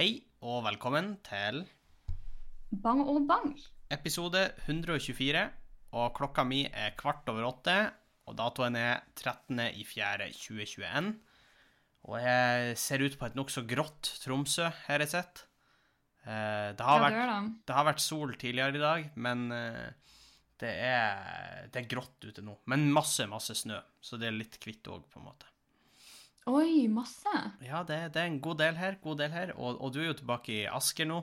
Hei og velkommen til Bang og bang. episode 124. Og klokka mi er kvart over åtte, og datoen er 13.04.2021. Og jeg ser ut på et nokså grått Tromsø, har jeg sett. Eh, Det har, Ja, det vært, det. det har vært sol tidligere i dag, men eh, det er, det er grått ute nå. Men masse, masse snø, så det er litt kvitt òg, på en måte. Oi, masse. Ja, det, det er en god del her, god del her. Og, og du er jo tilbake i Asker nå.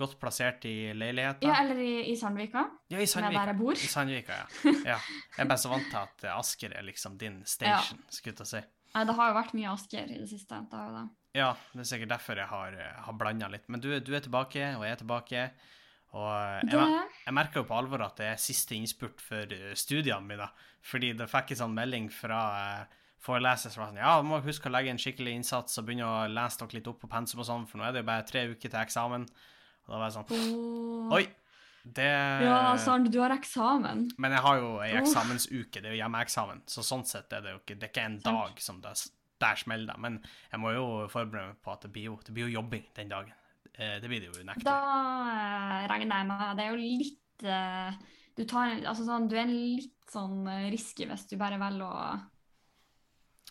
Godt plassert i leiligheta. Ja, eller i, i Sandvika, Ja, i Sandvika. der jeg bor. I Sandvika, ja. ja. Jeg er bare så vant til at Asker er liksom din station, skulle jeg si. Nei, det har jo vært mye Asker i det siste. Det har jo det. Ja, det er sikkert derfor jeg har, eh, har blanda litt. Men du, du er tilbake, og jeg er tilbake. Og eh, jeg, jeg merker jo på alvor at det er siste innspurt for eh, studiene mine. Fordi det fikk en sånn melding fra eh, foreleser som var sånn Ja, du må huske å legge en skikkelig innsats og begynne å lese dere litt opp på pensum og sånn, for nå er det jo bare tre uker til eksamen. Og da var jeg sånn Åh. Oi! Det Ja, Sand, du har eksamen. Men jeg har jo ei eksamensuke, det er jo hjemmeeksamen, så sånn sett er det jo ikke Det er ikke en dag som det, der smeller. Men jeg må jo forberede meg på at det blir jo, det blir jo jobbing den dagen. Eh, Det blir det jo unektelig. Da eh, regner jeg med Det er jo litt eh, du, tar, altså sånn, du er litt sånn risky hvis du bare velger å,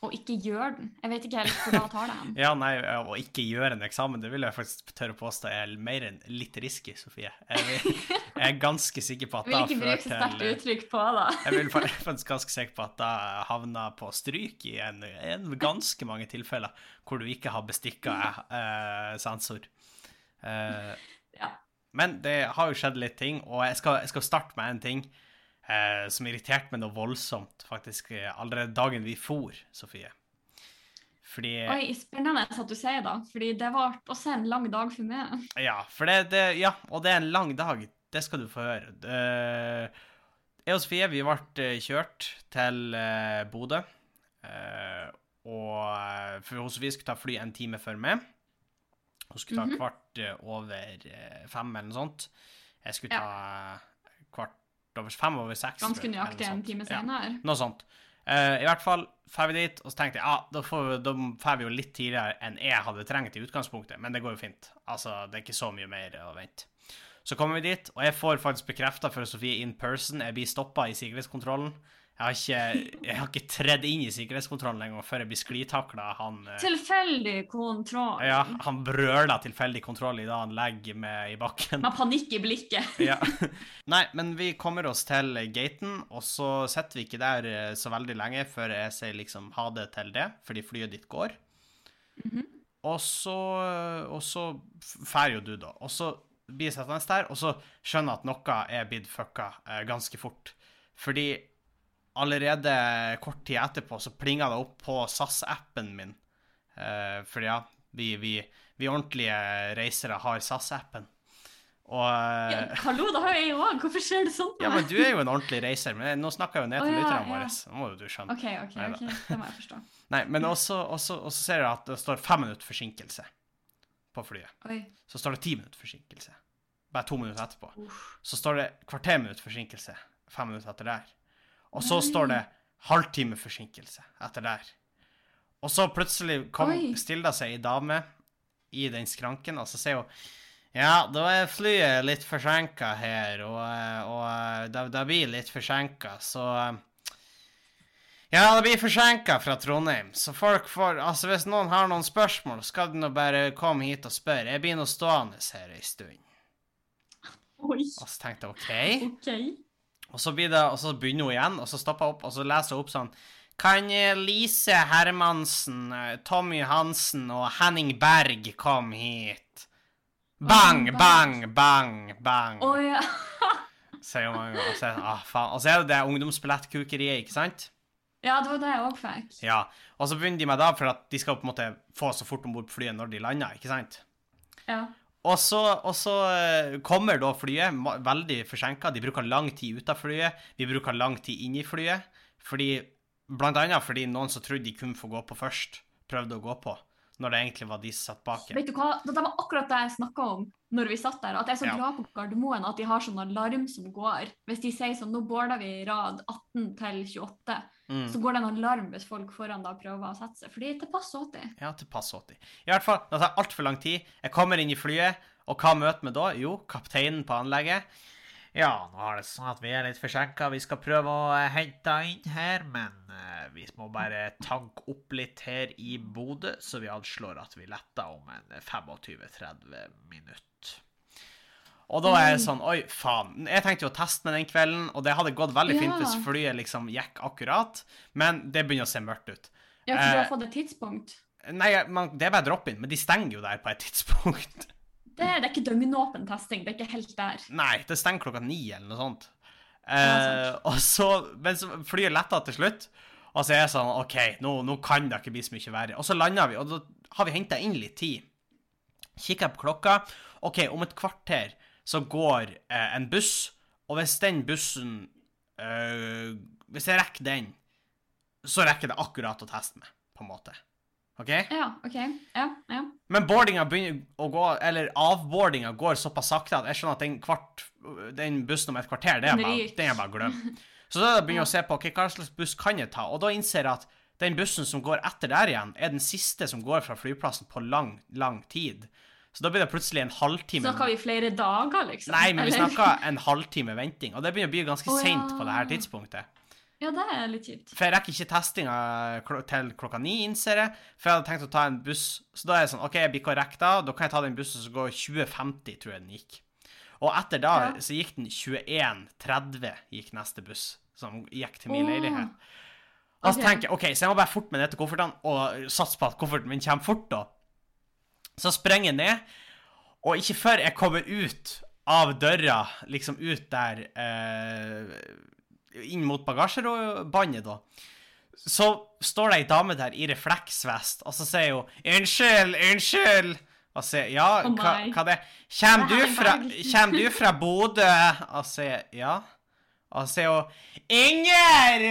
å ikke gjøre den. Jeg vet ikke helt hvor da tar det hen. Ja, nei, å ikke gjøre en eksamen, det vil jeg faktisk tørre påstå er mer enn litt risky, Sofie. Jeg, vil, jeg er ganske sikker på at Jeg vil ikke bruke så sterkt uttrykk på da. Jeg vil faktisk ganske sikker på at det havna på stryk i en, en ganske mange tilfeller hvor du ikke har bestikka eh, sensor. Eh, Ja. Men det har jo skjedd litt ting, og jeg skal, jeg skal starte med en ting eh, som irriterte meg noe voldsomt, faktisk, eh, allerede dagen vi for, Sofie. Fordi Oi, spennende at du sier det, fordi det var også en lang dag for meg. Ja, for det, det Ja, og det er en lang dag. Det skal du få høre. Eh, Jeg og Sofie vi ble eh, kjørt til eh, Bodø. eh, og for Sofie skulle ta fly en time før meg. Hun skulle ta Mhm. kvart eh, over fem eller noe sånt. Jeg skulle ta kvart over fem over seks. Ganske nøyaktig en time time Ja. senere. Noe sånt. Uh, I hvert fall drar vi dit, og så tenkte jeg ja, da får vi, da drar vi jo litt tidligere enn jeg hadde trengt i utgangspunktet, men det går jo fint. Altså, det er ikke så mye mer å vente. Så kommer vi dit, og jeg får faktisk bekrefta for Sofie in person. Jeg blir stoppa i sikkerhetskontrollen. Jeg har ikke, jeg har ikke tredd inn i sikkerhetskontrollen engang før jeg blir sklitakla eh, Tilfeldig kontroll. Ja, han brøler tilfeldig kontroll i det han legger meg i bakken. Med panikk i blikket. Ja. Nei, men vi kommer oss til gaten, og så sitter vi ikke der eh, så veldig lenge før jeg sier liksom ha det til det, fordi flyet ditt går. Mhm. Og så, og så drar jo du, da. Og så blir jeg sittende der, og så skjønner jeg at noe er blitt fucka eh, ganske fort. Fordi allerede kort tid etterpå så plinga det opp på SAS-appen min. Uh, for ja, vi, vi, vi ordentlige reisere har SAS-appen. Og Ja, eh, hallo, det har jeg òg. Hvorfor skjer det sånn? ja, men du er jo en ordentlig reiser. Men nå snakker jeg jo ned til oh, ja, lytterne ja. våre. Nå må jo du skjønne. OK, OK, ok, det må jeg forstå. Nei, men også, også, også ser jeg at det står fem minutter forsinkelse på flyet. Oi. Så står det ti minutter forsinkelse. Bare to minutter etterpå. Uff. Så står det kvarter minutt forsinkelse fem minutter etter der. Og så Nei. står det halvtime forsinkelse etter der. Og så plutselig kom, stiller seg ei dame i den skranken, og så sier hun ja, da er flyet litt forsinka her, og, og det, det blir litt forsinka, så Ja, det blir forsinka fra Trondheim, så folk får Altså, hvis noen har noen spørsmål, skal de nå bare komme hit og spørre. Jeg blir nå stående her ei stund. Oi. Og så tenkte jeg OK. OK. Og så, det, og så begynner hun igjen, og så stopper hun opp, og så leser hun opp sånn Kan Lise Hermansen, eh, Tommy Hansen og Henning Berg komme hit? Bang, bang, bang, bang. Å ja. Sier mange ganger. Og så ah, faen. Og så er det det ungdomsbillettkukeriet, ikke sant? Ja, det var det jeg òg fikk. Ja. Og så begynner de med det, for at de skal på en måte få så fort om bord på flyet når de lander, ikke sant? Ja. Og så, og så eh, kommer da flyet veldig forsinka. De bruker lang tid ut av flyet. Vi bruker lang tid inn i flyet. Fordi, blant annet fordi noen som trodde de kunne få gå på først, prøvde å gå på. Når det egentlig var de som satt bak. Vet du hva, Det var akkurat det jeg snakka om når vi satt der. At jeg er så Ja. glad på Gardermoen at de har sånn alarm som går. Hvis de sier sånn Nå border vi rad 18 til 28, Mm. så går det en alarm hvis folk foran da prøver å sette seg. Fordi det pass 80. Ja, til pass 80. I hvert fall, det tar altfor lang tid. Jeg kommer inn i flyet, og hva møter vi da? Jo, kapteinen på anlegget. Ja, nå har det sånn at vi er litt forsinka. Vi skal prøve å hente hente inn her, men eh, vi må bare tanke opp litt her i Bodø, så vi anslår at vi letter om en 25-30 minutter. Og da er det sånn Oi, faen. Jeg tenkte jo å teste med den kvelden, og det hadde gått veldig fint hvis flyet liksom gikk akkurat, men det begynner å se mørkt ut. Ja, for du Eh, har fått et tidspunkt. Nei, man, det er bare drop-in, men de stenger jo der på et tidspunkt. Det, er ikke døgnåpen testing. Det er ikke helt der. Nei, det stenger klokka ni eller noe sånt. Eh, og så, men så flyet letta til slutt, og så er jeg sånn OK, nå, nå kan det ikke bli så mye verre. Og så landa vi, og da har vi henta inn litt tid. Kikker jeg på klokka. OK, om et kvarter så går eh, en buss, og hvis den bussen eh, Hvis jeg rekker den, så rekker det akkurat å teste meg, på en måte. OK? Ja, OK. Ja, ja. Men boardinga begynner å gå, eller avboardinga går såpass sakte at jeg skjønner at den, kvart, den bussen om et kvarter, det er Den bare, den er bare glemt. Så da begynner jeg å se på okay, hva slags buss kan jeg ta, og da innser jeg at den bussen som går etter der igjen, er den siste som går fra flyplassen på lang, lang tid. Så da blir det plutselig en halvtime Snakker vi flere dager, liksom? Nei, men vi snakker en halvtime venting, og det begynner å bli ganske Å, sent på det her tidspunktet. Ja, det er litt kjipt. For jeg rekker ikke testinga kl til klokka ni, innser jeg. For jeg hadde tenkt å ta en buss. Så da er jeg sånn OK, jeg blir ikke å da. Da kan jeg ta den bussen som går 2050, tror jeg den gikk. Og etter da Ja. så gikk den 21.30, gikk neste buss, som gikk til min oh. leilighet. Og så tenker jeg OK, så jeg må bare fort med ned til koffertene og satse på at kofferten min kommer fort, da. Så sprenger jeg ned, og ikke før jeg kommer ut av døra, liksom ut der eh, Inn mot bagasjebåndet, da. Så står det ei dame der i refleksvest, og så sier hun 'Unnskyld, unnskyld'. Og sier ja, oh hva, hva det Kjem du fra, kjem du fra Bodø? Og sier ja. Og så sier hun 'Inger!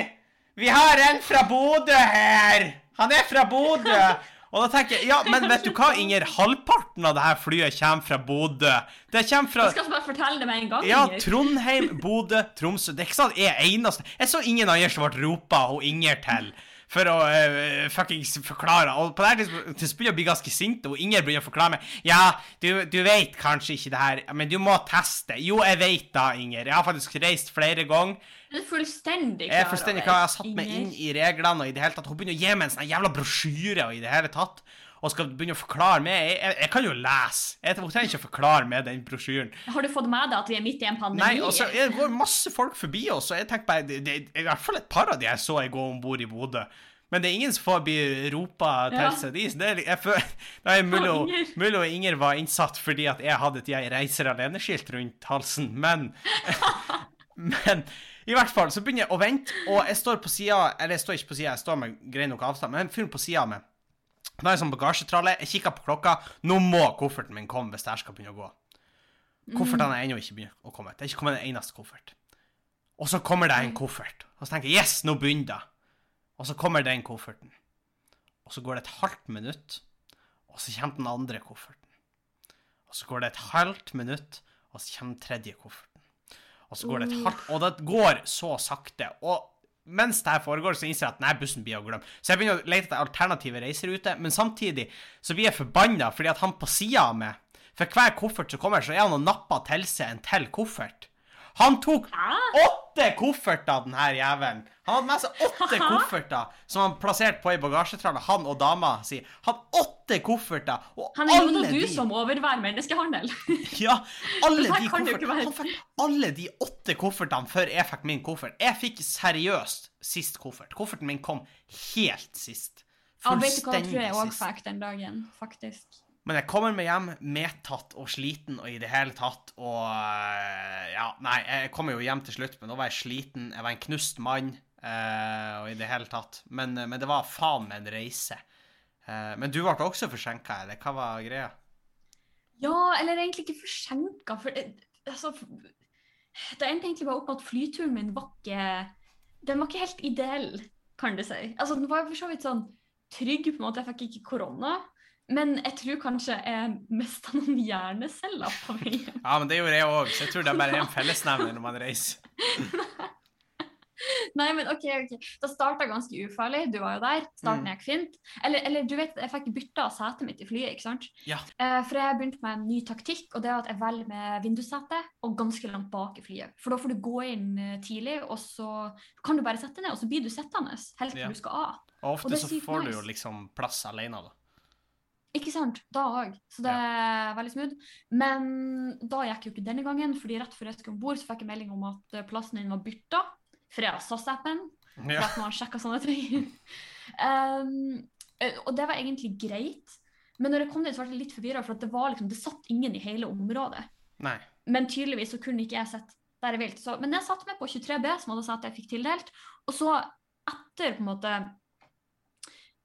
Vi har en fra Bodø her! Han er fra Bodø!' Og da tenker jeg, ja, men vet du hva, Inger? Halvparten av det her flyet kommer fra Bodø. Det kommer fra Jeg skal bare fortelle det med en gang. ja, Trondheim, Bodø, Tromsø. Det er ikke sånn at jeg eneste Jeg så ingen andre som ble ropa og Inger til for å uh, fuckings forklare. Og på det her tidspunktet tidspunktet begynner jeg å bli ganske sint, og Inger begynner å forklare meg. Ja, du, du vet kanskje ikke det her, men du må teste. Jo, jeg vet da, Inger. Jeg har faktisk reist flere ganger. Du er fullstendig Jeg er fullstendig klar. Jeg har satt meg inn i reglene og i det hele tatt. Hun begynner å gi meg en sånn jævla brosjyre og i det hele tatt. Og skal begynne å forklare meg. Jeg, jeg, jeg kan jo lese. Jeg trenger ikke å forklare med den brosjyren. Har du fått med deg at vi er midt i en pandemi? Nei, og så jeg går masse folk forbi oss, og jeg tenker bare det, det, I hvert fall et par av de jeg så jeg gå om bord i Bodø. Men det er ingen som får bli ropa til Ja. seg. De, det er, jeg føler, det er mulig og Inger var innsatt fordi at jeg hadde et jeg reiser alene-skilt rundt halsen, men Men i hvert fall så begynner jeg å vente, og jeg står på sida Eller jeg står ikke på sida, jeg står med grei nok avstand, men fyren fyr på sida meg. Det er jeg sånn bagasjetralle. Jeg kikker på klokka. Nå må kofferten min komme hvis det her skal begynne å gå. Koffertene er ennå ikke begynt å komme. Det er ikke kommet en eneste koffert. Og så kommer det en koffert. Og så tenker jeg yes, nå begynner det. Og så kommer den kofferten. Og så går det et halvt minutt, og så kommer den andre kofferten. Og så går det et halvt minutt, og så kommer den tredje kofferten. Og så går det et hardt Og det går så sakte. Og mens det her foregår, så innser jeg at denne bussen blir å glemme. Så jeg begynner å lete etter alternative reiseruter, men samtidig så blir jeg forbanna fordi at han på sida av meg For hver koffert som kommer, så er han og napper til seg en til koffert. Han tok Hæ? Åtte kofferter, den her jævelen. Han hadde med seg åtte kofferter som han plasserte på i bagasjetralla, han og dama si. Han åtte kofferter, og Han er jo alle noe du de som overværer menneskehandel. ja, alle de kofferter koffertene. Han fikk alle de åtte koffertene før jeg fikk min koffert. Jeg fikk seriøst sist koffert. Kofferten min kom helt sist. Ja, vet du hva, jeg tror jeg òg fikk den dagen, faktisk. Men jeg kommer meg hjem medtatt og sliten og i det hele tatt, og øh, Ja, nei, jeg kommer jo hjem til slutt, men da var jeg sliten. Jeg var en knust mann, uh, og i det hele tatt. Men, øh, men det var faen meg en reise. Uh, men du ble også forsinka, eller hva var greia? Ja, eller egentlig ikke forsinka, for altså Det endte egentlig bare opp med at flyturen min var ikke Den var ikke helt ideell, kan du si. Altså, den var for så vidt sånn trygg, på en måte. Jeg fikk ikke korona. Men jeg tror kanskje jeg mista noen hjerneceller på veien. Ja, men det gjorde jeg òg, så jeg tror det er bare en fellesnevner når man reiser. Nei, men OK, ok. Det starta ganske ufarlig, du var jo der. Starten Mm. gikk fint. Eller, eller du vet, jeg fikk bytta setet mitt i flyet, ikke sant? Ja. Eh, for jeg har begynt med en ny taktikk, og det er at jeg velger med vindussete og ganske langt bak i flyet. For da får du gå inn eh, tidlig, og så kan du bare sette deg ned, og så blir du sittende helt til Ja. du skal av. Og Og ofte er så får får du jo liksom plass alene, da. Ikke sant? Da òg. Så det er veldig smooth. Men da gikk jo ikke denne gangen, fordi rett før jeg skulle om bord, fikk jeg melding om at eh, plassen din var bytta fra SAS-appen. For Ja. at man sjekker sånne ting. um, eh, og det var egentlig greit. Men når jeg kom dit, så ble jeg litt forvirra, for at det, var liksom, det satt ingen i hele området. Nei. Men tydeligvis så kunne ikke jeg sett der jeg ville. Men jeg satte meg på 23B, som hadde sagt at jeg fikk tildelt. Og så etter på en måte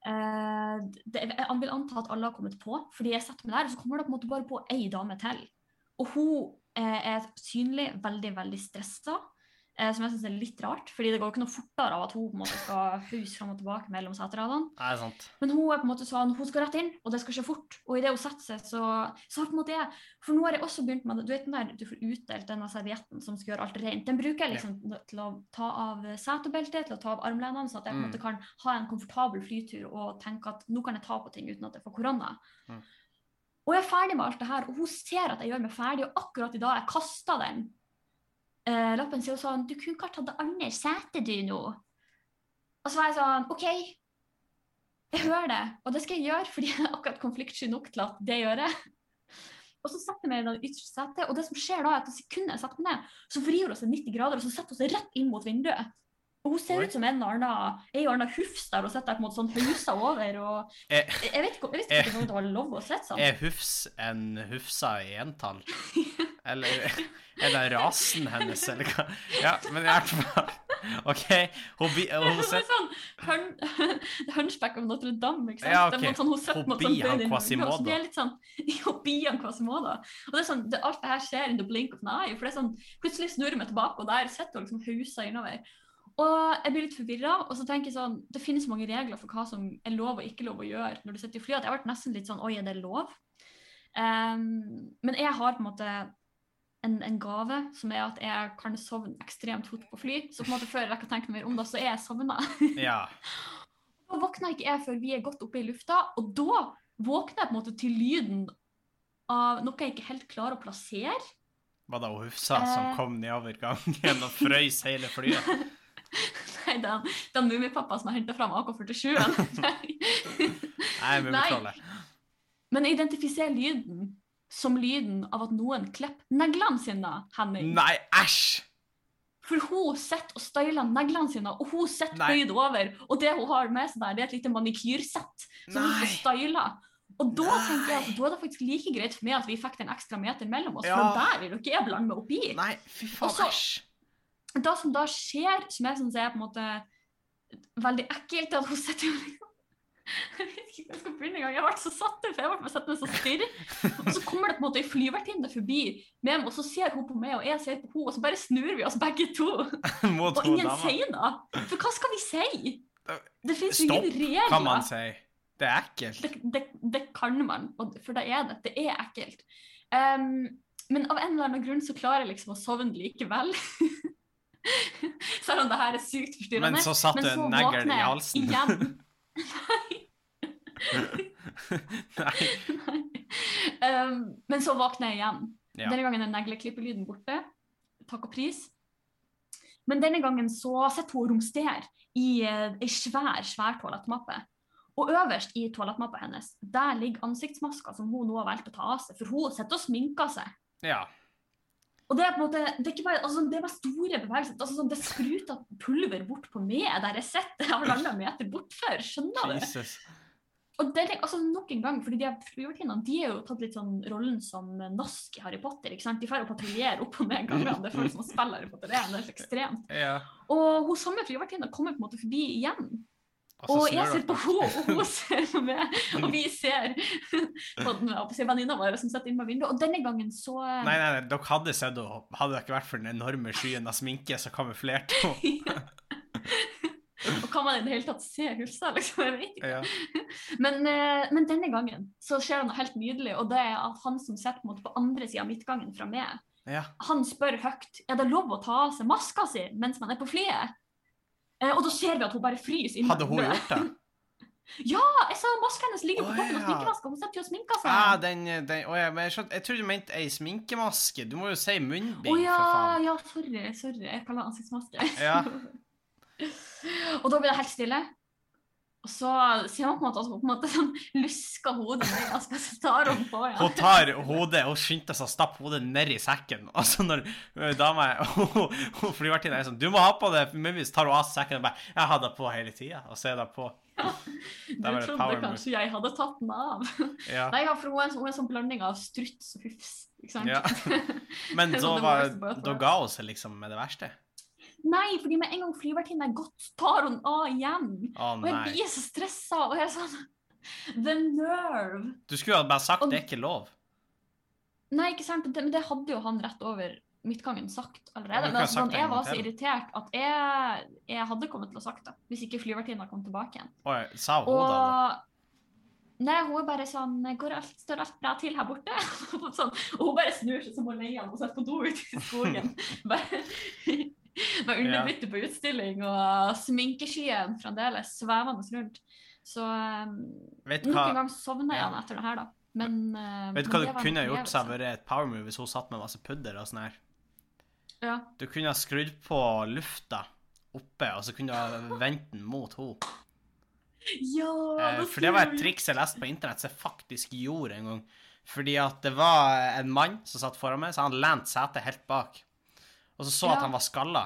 eh, det, Jeg vil anta at alle har kommet på, fordi jeg setter meg der, og så kommer det på en måte bare på ei dame til. Og hun eh, er synlig veldig, veldig stressa. Eh, som jeg syns er litt rart, fordi det går ikke noe fortere av at hun på en måte skal hause fram og tilbake mellom seteradene. Men hun er på en måte sånn, hun skal rett inn, og det skal skje fort. Og idet hun setter seg, så, så på en måte jeg For nå har jeg også begynt med det. Du vet den der du får utdelt denne servietten som skal gjøre alt rent. Den bruker jeg liksom til å ta av setebeltet, til å ta av armlenene, sånn at jeg på en Mm. måte kan ha en komfortabel flytur og tenke at nå kan jeg ta på ting uten at jeg får korona. Mm. Og jeg er ferdig med alt det her, og hun ser at jeg gjør meg ferdig, og akkurat i dag jeg kasta den eh, lappen, sier sånn Du kunne ikke ha tatt det andre setet, du, nå. Og så var jeg sånn OK, jeg hører det, og det skal jeg gjøre fordi jeg er akkurat konfliktsky nok til at det gjør jeg. Og så setter jeg meg i det ytterste setet, og det som skjer da, er at sekundet jeg setter meg ned, så vrir hun seg 90 grader, og så setter hun seg rett inn mot vinduet. Og hun ser Oi. ut som en eller annen ei annen hufs der og sitter på en måte sånn hausa over. og Er, Jeg, jeg vet ikke, jeg visste ikke om det var lov å sitte sånn. er Hufs en Hufsa i entall? Eller er det rasen hennes, eller hva? Ja, men i hvert fall OK. Hun, hun Det er sitter sånn hun, Hunchback of Notre-Dame. ikke sant? Ja, okay. er sånn, hun sitter Hobi sånn i Quasimodo. og så blir jeg litt sånn Hobian Quasimodo. Og det er sånn, det, alt det her skjer in the blink of an eye. For det er sånn, Plutselig snur jeg meg tilbake, og der sitter hun liksom husa innover. Og jeg blir litt forvirra, og så tenker jeg sånn Det finnes mange regler for hva som er lov og ikke lov å gjøre når du sitter i fly, at jeg ble nesten litt sånn Oi, er det lov? Um, men jeg har på en måte en, en gave, som er at jeg kan sovne ekstremt fort på fly. Så på en måte før jeg rekker å tenke meg om det, så er jeg sovna. Ja. Da våkner ikke jeg før vi er godt oppe i lufta, og da våkner jeg på en måte til lyden av noe jeg ikke helt klarer å plassere. Var det Hufsa som Eh. kom nedover gangen og frøys hele flyet? Nei, den, den Mummipappa som har henta fram AK-47-en. Nei. Nei, mummitrollet. Men identifiser lyden som lyden av at noen klipper neglene sine, Henning. Nei, æsj! For hun sitter og styler neglene sine, og hun sitter bøyd over. Og det hun har med seg der, det er et lite manikyrsett som hun Nei. får styler. Og da Nei. tenker jeg at da er det faktisk like greit for meg at vi fikk den ekstra meter mellom oss, Ja. for der vil dere blande meg oppi. Nei, fy faen, æsj. Det som da skjer, som jeg syns er på en måte veldig ekkelt, er at hun sitter jo liksom Jeg vet ikke hvor jeg skal begynne engang. Jeg ble så satt ut, for jeg ble sittende så stirre. Og så kommer det på en måte ei flyvertinne forbi med meg, og så ser hun på meg, og jeg ser på henne, og så bare snur vi oss begge to. Og ingen sier noe. For hva skal vi si? Det fins ingen regler. Stopp, kan man si. Det er ekkelt. det, det, det kan man, for det er det. Det er ekkelt. Um, men av en eller annen grunn så klarer jeg liksom å sovne likevel. Selv om det her er sykt forstyrrende. Men så satt du en negl i halsen. Igjen. Nei. um, men så våkner jeg igjen. Ja. Denne gangen er negleklippelyden borte. Takk og pris. Men denne gangen så sitter hun og romsterer i eh, ei svær, svær toalettmappe. Og øverst i toalettmappa hennes der ligger ansiktsmaska som hun nå har valgt å ta av seg. For hun sitter og sminker seg. ja. Og det er på en måte, det er ikke bare, altså, det er bare store bevegelser. Altså, sånn, det spruter pulver bort på meg der jeg sitter halvannen meter bortfor. Skjønner du? Jesus. Og det er altså nok en gang, fordi de her de har jo tatt litt sånn rollen som Nask i Harry Potter. ikke sant? De drar og patruljerer opp og ned gangene. Det føles som å spille Harry Potter. Det er helt ekstremt. Ja. Og hun samme flyvertinna kommer på en måte forbi igjen. Og Og jeg ser på henne, og hun ser på meg. Og vi ser på den venninna vår som sitter inne ved vinduet. Og denne gangen så Nei, nei, nei, dere hadde sett henne. Hadde det ikke vært for den enorme skyen av sminke som kamuflerte henne. Og kan man i det hele tatt se Hulsa, liksom? Jeg vet ikke. Ja. Men, eh, men denne gangen så skjer det noe helt nydelig, og det er at han som sitter på, på andre sida av midtgangen fra meg, ja. han spør høyt er det lov å ta av seg maska si mens man er på flyet. Eh, og da ser vi at hun bare fryser inne. Hadde hun gjort det? Ja, jeg sa maska hennes ligger på oh, toppen av ja. sminkemaska. Hun sitter jo og sminker seg. Ah, den, den, oh, ja, men jeg, jeg trodde du mente ei sminkemaske. Du må jo si munnbind, oh, ja, for faen. ja, sorry. sorry. Jeg kaller det ansiktsmaske. Ja. og da blir det helt stille. Og så ser man på en måte at hun på en måte sånn lusker hodet ned, og så tar hun på Ja. Hun tar hodet og skynder seg å stappe hodet ned i sekken. Og så når ø, dama flyvertinna er sånn 'Du må ha på det!' Så tar hun av sekken og bare 'Jeg har det på hele tida', og så er det på. Du trodde kanskje jeg hadde tatt den av. Ja. Nei, ja, for hun er, en, hun er en sånn blanding av struts og hufs. Ikke sant? Ja. Men er da, sånn var, da ga hun seg liksom med det verste? Nei, fordi med en gang flyvertinnen er gått, tar hun av igjen. Å Og jeg blir så stressa. Og jeg er sånn The nerve. Du skulle jo bare sagt Og- det er ikke lov. Nei, ikke sant? Men det hadde jo han rett over midtgangen sagt allerede. men altså, sånn, jeg var så irritert at jeg, jeg hadde kommet til å sagt det. Hvis ikke flyvertinnen kom tilbake igjen. Oi, sa hun da det? Og Nei, hun er bare sånn Går alt, står alt bra til her borte? sånn, og hun bare snur seg som hun leier og setter på do ute i skogen. bare med underbytte på utstilling og sminkeskyen fremdeles svevende rundt. Så um, Vet nok hva, en gang sovner Ja. han etter det her, da. Men, uh, vet du hva du kunne gjort seg vært et power move hvis hun satt med masse pudder og sånn her? Ja. Du kunne ha skrudd på lufta oppe, og så kunne du ha vendt den mot henne. ja Eh, for det var et triks jeg leste på internett som jeg faktisk gjorde en gang. Fordi at det var en mann som satt foran meg, så han lente setet helt bak. Og så så Ja. at han var skalla.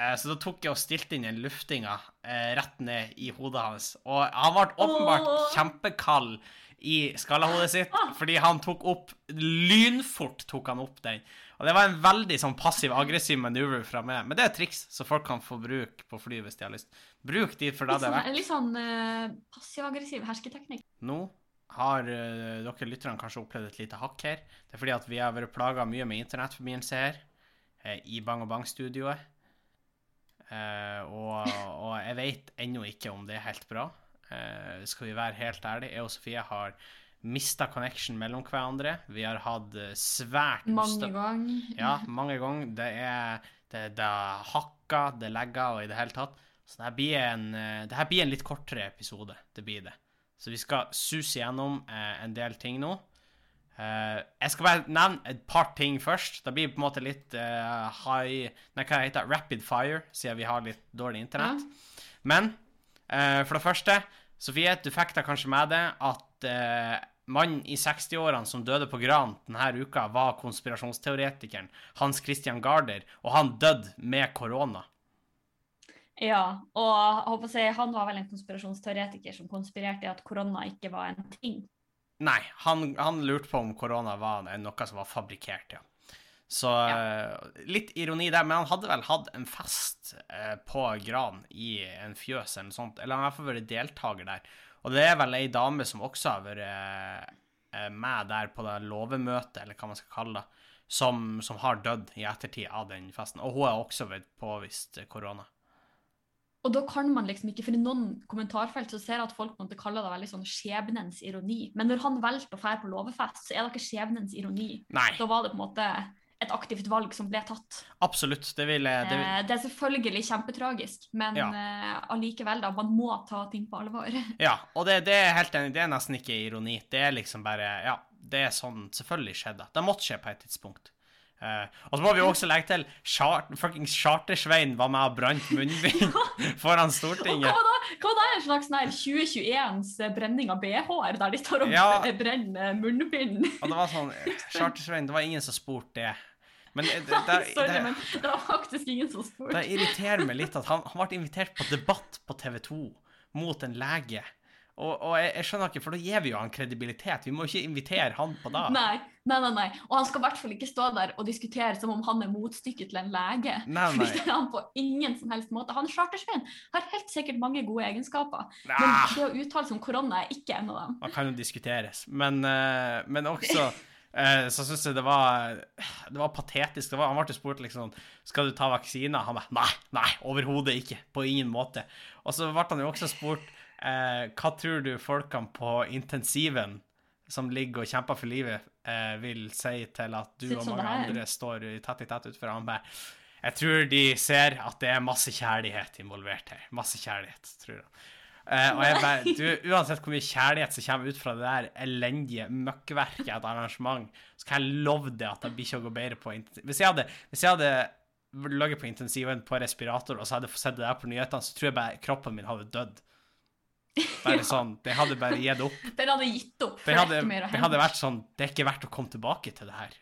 Eh, så da tok jeg og stilte inn den luftinga eh, rett ned i hodet hans. Og han ble åpenbart Åh. kjempekald i skallahodet sitt, fordi han tok opp Lynfort tok han opp den. Og det var en veldig sånn passiv-aggressiv manøver fra meg. Men det er et triks, så folk kan få bruk på fly hvis de har lyst. Bruk de for da det er sånn, verdt. litt sånn eh, passiv-aggressiv hersketeknikk. Nå har uh, dere lytterne kanskje opplevd et lite hakk her. Det er fordi at vi har vært plaga mye med internettforbindelse her eh, i Bang og Bang-studioet. Eh, og, og jeg vet ennå ikke om det er helt bra. Eh, skal vi være helt ærlige, jeg og Sofie har mista connection mellom hverandre. Vi har hatt eh, svært Mange ganger. Ja, mange ganger. Det er det, det er hakka, det legger og i det hele tatt. Så det her blir en, det her blir en litt kortere episode. Det blir det. Så vi skal suse gjennom eh, en del ting nå. Eh, jeg skal bare nevne et par ting først. Det blir på en måte litt eh, high Nei, hva heter det? Rapid fire, siden vi har litt dårlig internett. Men eh, for det første, Sofie, du fikk da kanskje med deg at mannen i 60-årene som døde på Gran denne uka, var konspirasjonsteoretikeren Hans Christian Garder, og han døde med korona. Ja, og jeg håper å si, han var vel en konspirasjonsteoretiker som konspirerte i at korona ikke var en ting. Nei, han, han lurte på om korona var noe som var fabrikkert, ja. Så ja. litt ironi der, men han hadde vel hatt en fest eh, på Gran i en fjøs eller noe sånt, eller han har i hvert fall vært deltaker der. Og det er vel ei dame som også har vært eh, med der på det låvemøtet, eller hva man skal kalle det, som, som har dødd i ettertid av den festen. Og hun har også vært påvist eh, korona. Og da kan man liksom ikke, for i noen kommentarfelt så ser jeg at folk måtte kalle det veldig sånn skjebnens ironi. Men når han valgte å dra på låvefest, så er det ikke skjebnens ironi. Nei, Da var det på en måte et aktivt valg som ble tatt. absolutt. Det vil det vil, Eh, Det er selvfølgelig kjempetragisk, men Ja. uh, allikevel, da. Man må ta ting på alvor. Ja, og det, det er helt enig. Det er nesten ikke ironi. Det er liksom bare Ja, det er sånn selvfølgelig skjedde. Det måtte skje på et tidspunkt. Eh, og så må vi også legge til chart, fuckings Chartersvein var med og brant munnbind foran Og hva Stortinget. da? Hva var er en slags sånn 2021s brenning av BH-er, der de tar og Ja. brenner munnbind? Og det var sånn Chartersvein, det var ingen som spurte det. Men det, det, det, Sorry, men det var faktisk ingen som spurte. det irriterer meg litt at han, han ble invitert på debatt på TV 2 mot en lege. Og, og jeg, jeg skjønner ikke, for da gir vi jo han kredibilitet. Vi må jo ikke invitere han på det. Nei, nei, nei, nei. Og han skal i hvert fall ikke stå der og diskutere som om han er motstykket til en lege. Nei, nei. det er han på ingen som helst måte. Han Chartersveien har helt sikkert mange gode egenskaper, men det å uttale seg om korona er ikke en av dem. Man kan jo diskuteres. Men, eh, men også Eh, så syns jeg det var Det var patetisk. Det var, han ble spurt liksom Skal du ta vaksine. Han bare Nei, nei, overhodet ikke. På ingen måte. Og så ble han jo også spurt eh, Hva tror du folkene på intensiven som ligger og kjemper for livet, eh, vil si til at du og mange andre står i tett i tett utenfor han Jeg tror de ser at det er masse kjærlighet involvert her. Masse kjærlighet, tror jeg. Eh, og jeg bare, du, Uansett hvor mye kjærlighet som kommer ut fra det der elendige møkkverket av et arrangement, så kan jeg love deg at det blir ikke å gå bedre på. Hvis jeg hadde, hvis jeg hadde ligget på intensiven på respirator og så hadde jeg sett det der på nyhetene, så tror jeg bare kroppen min hadde dødd. Bare sånn, Det hadde bare gitt opp. Den hadde gitt opp. er hadde, det hadde vært sånn Det er ikke verdt å komme tilbake til det her.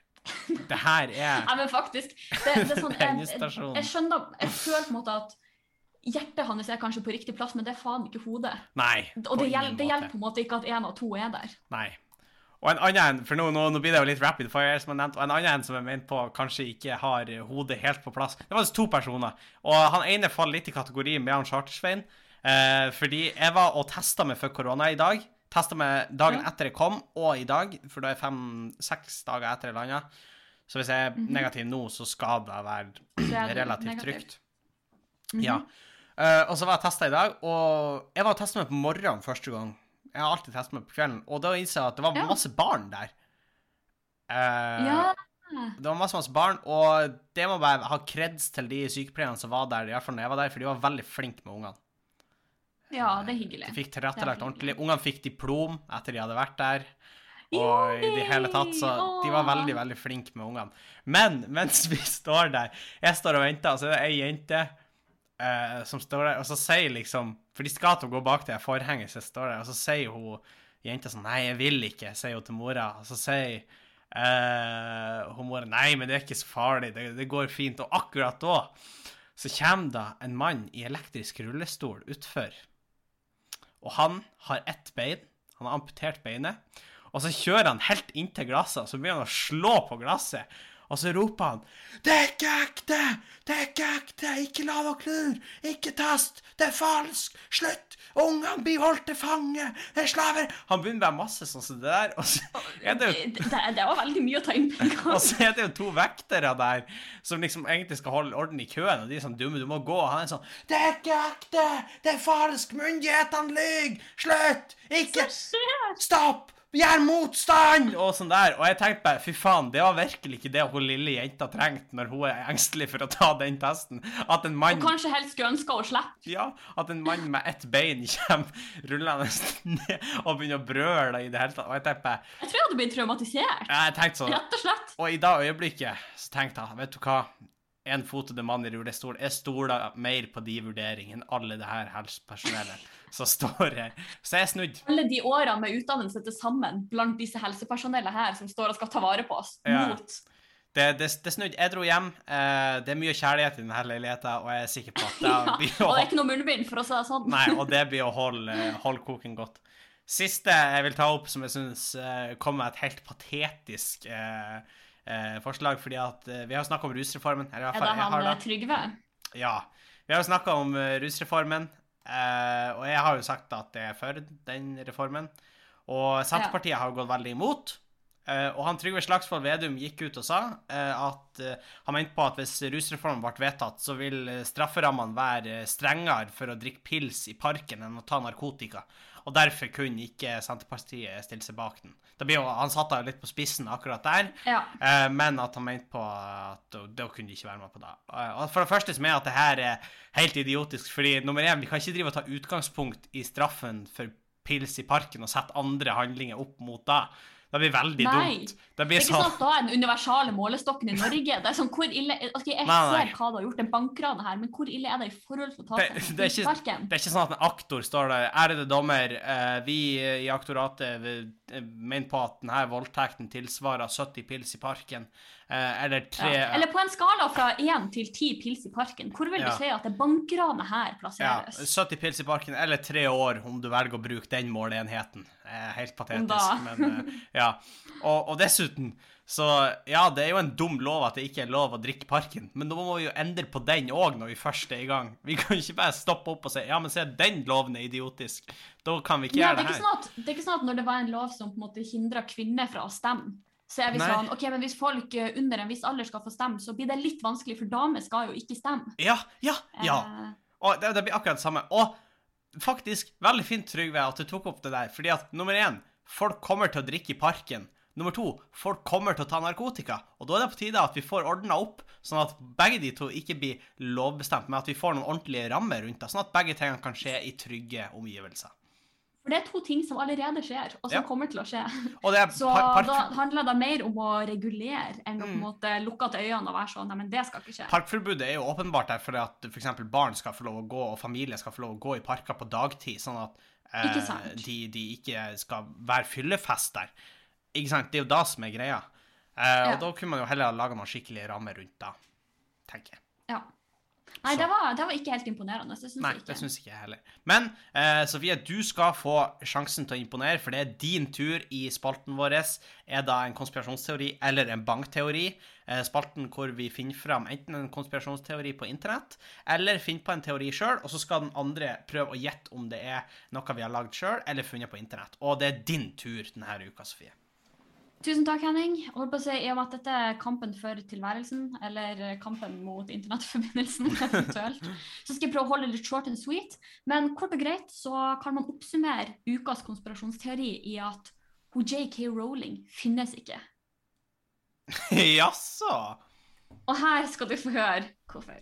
Det her er Nei, men faktisk. Det, det er sånn, jeg, jeg, jeg skjønner Jeg føler på en måte at hjertet hans er kanskje på riktig plass, men det er faen ikke hodet. Nei. Og det, hjel, det hjelper på en måte ikke at én av to er der. Nei. Og en annen for nå, nå, nå blir det jo litt rapid fire, som jeg nevnte, og en annen som jeg mente på kanskje ikke har hodet helt på plass. Det var altså to personer, og han ene faller litt i kategorien med han Chartersveien. Eh, fordi jeg var og testa meg for korona i dag. Testa meg dagen etter jeg kom, og i dag, for da er fem-seks dager etter jeg landa. Så hvis jeg er Mhm. negativ nå, så skal det være relativt negativ. trygt. Mhm. Ja. Eh, og så var jeg testa i dag, og jeg var og testa meg på morgenen første gang. Jeg har alltid testet meg på kvelden, og da innså jeg at det var Ja. masse barn der. Eh, Ja. Det var masse, masse barn, og det må bare ha kreds til de sykepleierne som var der, i hvert fall når jeg var der, for de var veldig flinke med ungene. Ja, det er hyggelig. De fikk tilrettelagt ordentlig. Ungene fikk diplom etter de hadde vært der. Og i det hele tatt, så de var veldig, veldig flinke med ungene. Men mens vi står der Jeg står og venter, og så er det ei jente eh, som står der, og så sier liksom For de skal til å gå bak det forhenget så står der, og så sier hun jenta sånn Nei, jeg vil ikke, sier hun til mora. Og så sier eh, hun mora Nei, men det er ikke så farlig, det, det går fint. Og akkurat da så kommer da en mann i elektrisk rullestol utfor. Og han har ett bein. Han har amputert beinet. Og så kjører han helt inntil glasset, og så begynner han å slå på glasset. Og så roper han 'Det er ikke ekte! Det er ikke ekte! Ikke la dere lure! Ikke test! Det er falsk! Slutt! Ungene blir holdt til fange! Det er slaver!' Han begynner med masse sånn som det der, og så er det jo Det, det, det var veldig mye å ta inn på en gang. og så er det jo to vektere der som liksom egentlig skal holde orden i køen, og de er sånn dumme, du må gå. Og han er sånn 'Det er ikke ekte! Det er falsk! Myndighetene lyver! Slutt! Ikke Stopp! Gjør motstand! Og sånn der. Og jeg tenkte bare, fy faen, det var virkelig ikke det hun lille jenta trengte når hun er engstelig for å ta den testen. At en mann Og kanskje helst skulle ønske å slippe. ja, at en mann med ett bein kommer rullende ned og begynner å brøle i det hele tatt. Og jeg tenkte bare Jeg tror jeg hadde blitt traumatisert. Jeg tenkte sånn Rett og slett. og i det øyeblikket så tenkte jeg, vet du hva, en fotede mann i rullestol, jeg stoler mer på de vurderingene enn alle det her helsepersonellet som står her. Så jeg snudd Alle de årene med utdannelse til sammen blant disse helsepersonellet her som står og skal ta vare på oss, Ja. mot Det, det, det snudde. Jeg dro hjem. Eh, det er mye kjærlighet i denne leiligheten, og jeg er sikker på at det ja. blir Og det er ikke noe munnbind, for å si det sånn. nei, og det blir å holde, holde koken godt. Siste jeg vil ta opp, som jeg syns eh, kom med et helt patetisk eh, eh, forslag, fordi at eh, vi har snakka om rusreformen. Eller i Er det han. Trygve? Ja. Vi har snakka om rusreformen, eh, og jeg har jo sagt at jeg er for den reformen. Og Senterpartiet har jo gått veldig imot. Eh, og han Trygve Slagsvold Vedum gikk ut og sa eh, at han mente på at hvis rusreformen ble vedtatt, så vil strafferammene være strengere for å drikke pils i parken enn å ta narkotika. Og derfor kunne ikke Senterpartiet stille seg bak den. Jo, han satte det litt på spissen akkurat der. Ja. Eh, men at han mente på at da, kunne de ikke være med på det. Eh, og for det første så mener jeg at det her er helt idiotisk, fordi nummer én, vi kan ikke drive og ta utgangspunkt i straffen for pils i parken og sette andre handlinger opp mot det. Det blir veldig Nei. dumt. Det Det blir er ikke sånn sånn at da er den universale målestokken i Norge Det er sånn, hvor ille ok, Jeg Nei, nei. ser hva du har gjort, den bankran her, men hvor ille er det i forhold til å ta Det- seg det er ikke- Det er ikke sånn at en aktor står der Ærede dommer, eh, vi i aktoratet mener på at denne voldtekten tilsvarer 70 pils i parken. Eh, eller tre Ja. Eller på en skala fra én til ti pils i parken, hvor vil du Ja. si at det bankranet her Ja, 70 pils i parken, eller tre år, om du velger å bruke den måleenheten. Eh, helt patetisk, men eh, ja. Og, og dessuten, så ja, det er jo en dum lov at det ikke er lov å drikke parken, men da må vi jo endre på den òg når vi først er i gang. Vi kan ikke bare stoppe opp og si ja, men se, den loven er idiotisk. Da kan vi ikke Ja, gjøre det, er det her. sånn at, det er ikke sånn at når det var en lov som på en måte hindra kvinner fra å stemme, så er vi Nei. sånn OK, men hvis folk eh, under en viss alder skal få stemme, så blir det litt vanskelig, for damer skal jo ikke stemme. Ja, ja, ja. Eh, Og det, det blir akkurat det samme. Og faktisk, veldig fint, Trygve, at du tok opp det der. Fordi at nummer én, folk kommer til å drikke i parken. Nummer to, folk kommer til å ta narkotika. Og da er det på tide at vi får ordna opp, sånn at begge de to ikke blir lovbestemt, men at vi får noen ordentlige rammer rundt det, sånn at begge tingene kan skje i trygge omgivelser. For det er to ting som allerede skjer, og som Ja. kommer til å skje. Og det Så da handler det mer om å regulere enn å Mm. måte lukke til øynene og være sånn Nei, men det skal ikke skje. Parkforbudet er jo åpenbart der fordi at f.eks. barn skal få lov å gå, og familie skal få lov å gå i parker på dagtid, sånn at eh, de, de ikke skal være fyllefest der. Ikke sant? Det er jo da som er greia. Eh, Ja. Og da kunne man jo heller ha laga noen skikkelige rammer rundt da, tenker jeg. Ja. Nei, det var, det var ikke helt imponerende. Det syns Nei, jeg det synes jeg ikke heller. Men eh, Sofie, du skal få sjansen til å imponere, for det er din tur i spalten vår. Er da en konspirasjonsteori eller en bankteori? Eh, spalten hvor vi finner fram enten en konspirasjonsteori på internett, eller finner på en teori sjøl, og så skal den andre prøve å gjette om det er noe vi har lagd sjøl eller funnet på internett. Og det er din tur denne uka, Sofie. Tusen takk, Henning. Jeg holdt på å si, I og med at dette er kampen for tilværelsen, eller kampen mot internettforbindelsen eventuelt, så skal jeg prøve å holde det litt short and sweet. Men kort og greit så kan man oppsummere ukas konspirasjonsteori i at hun JK Rowling finnes ikke. Jaså? Og her skal du få høre hvorfor.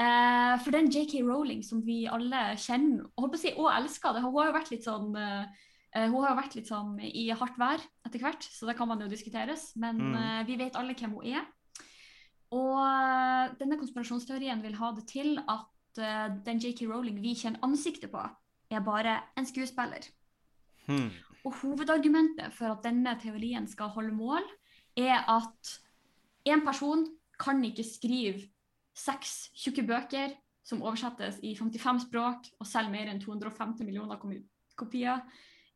Eh, for den JK Rowling som vi alle kjenner og, holdt på å si, og elsker, det, har jo vært litt sånn eh, hun har jo vært litt sånn i hardt vær etter hvert, så det kan man jo diskuteres. Men Mm. eh, vi vet alle hvem hun er. Og eh, denne konspirasjonsteorien vil ha det til at eh, den JK Rowling vi kjenner ansiktet på, er bare en skuespiller. Mm. Og hovedargumentet for at denne teorien skal holde mål, er at en person kan ikke skrive seks tjukke bøker som oversettes i 55 språk og selger mer enn 250 millioner kopier